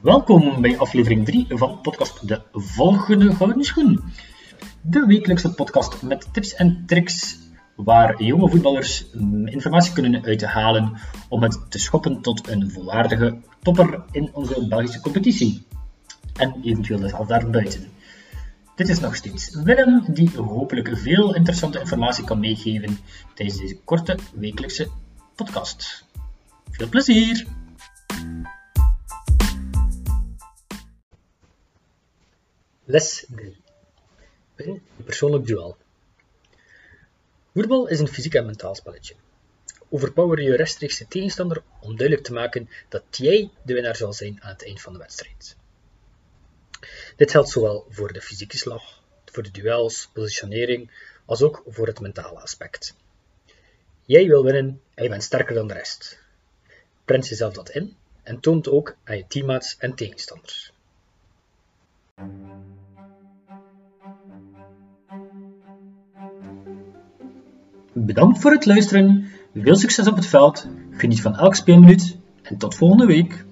Welkom bij aflevering 3 van podcast De Volgende Gouden Schoen. De wekelijkse podcast met tips en tricks waar jonge voetballers informatie kunnen uithalen om het te schoppen tot een volwaardige topper in onze Belgische competitie. En eventueel daarbuiten. Dit is nog steeds Willem, die hopelijk veel interessante informatie kan meegeven tijdens deze korte wekelijkse podcast. Veel plezier! Les 3. Win je persoonlijk duel. Voetbal is een fysiek en mentaal spelletje. Overpower je rechtstreeks de tegenstander om duidelijk te maken dat jij de winnaar zal zijn aan het eind van de wedstrijd. Dit geldt zowel voor de fysieke slag, voor de duels, positionering, als ook voor het mentale aspect. Jij wil winnen en je bent sterker dan de rest. Prent jezelf dat in en toont ook aan je teammates en tegenstanders. Bedankt voor het luisteren, veel succes op het veld, geniet van elk speelminuut. En tot volgende week.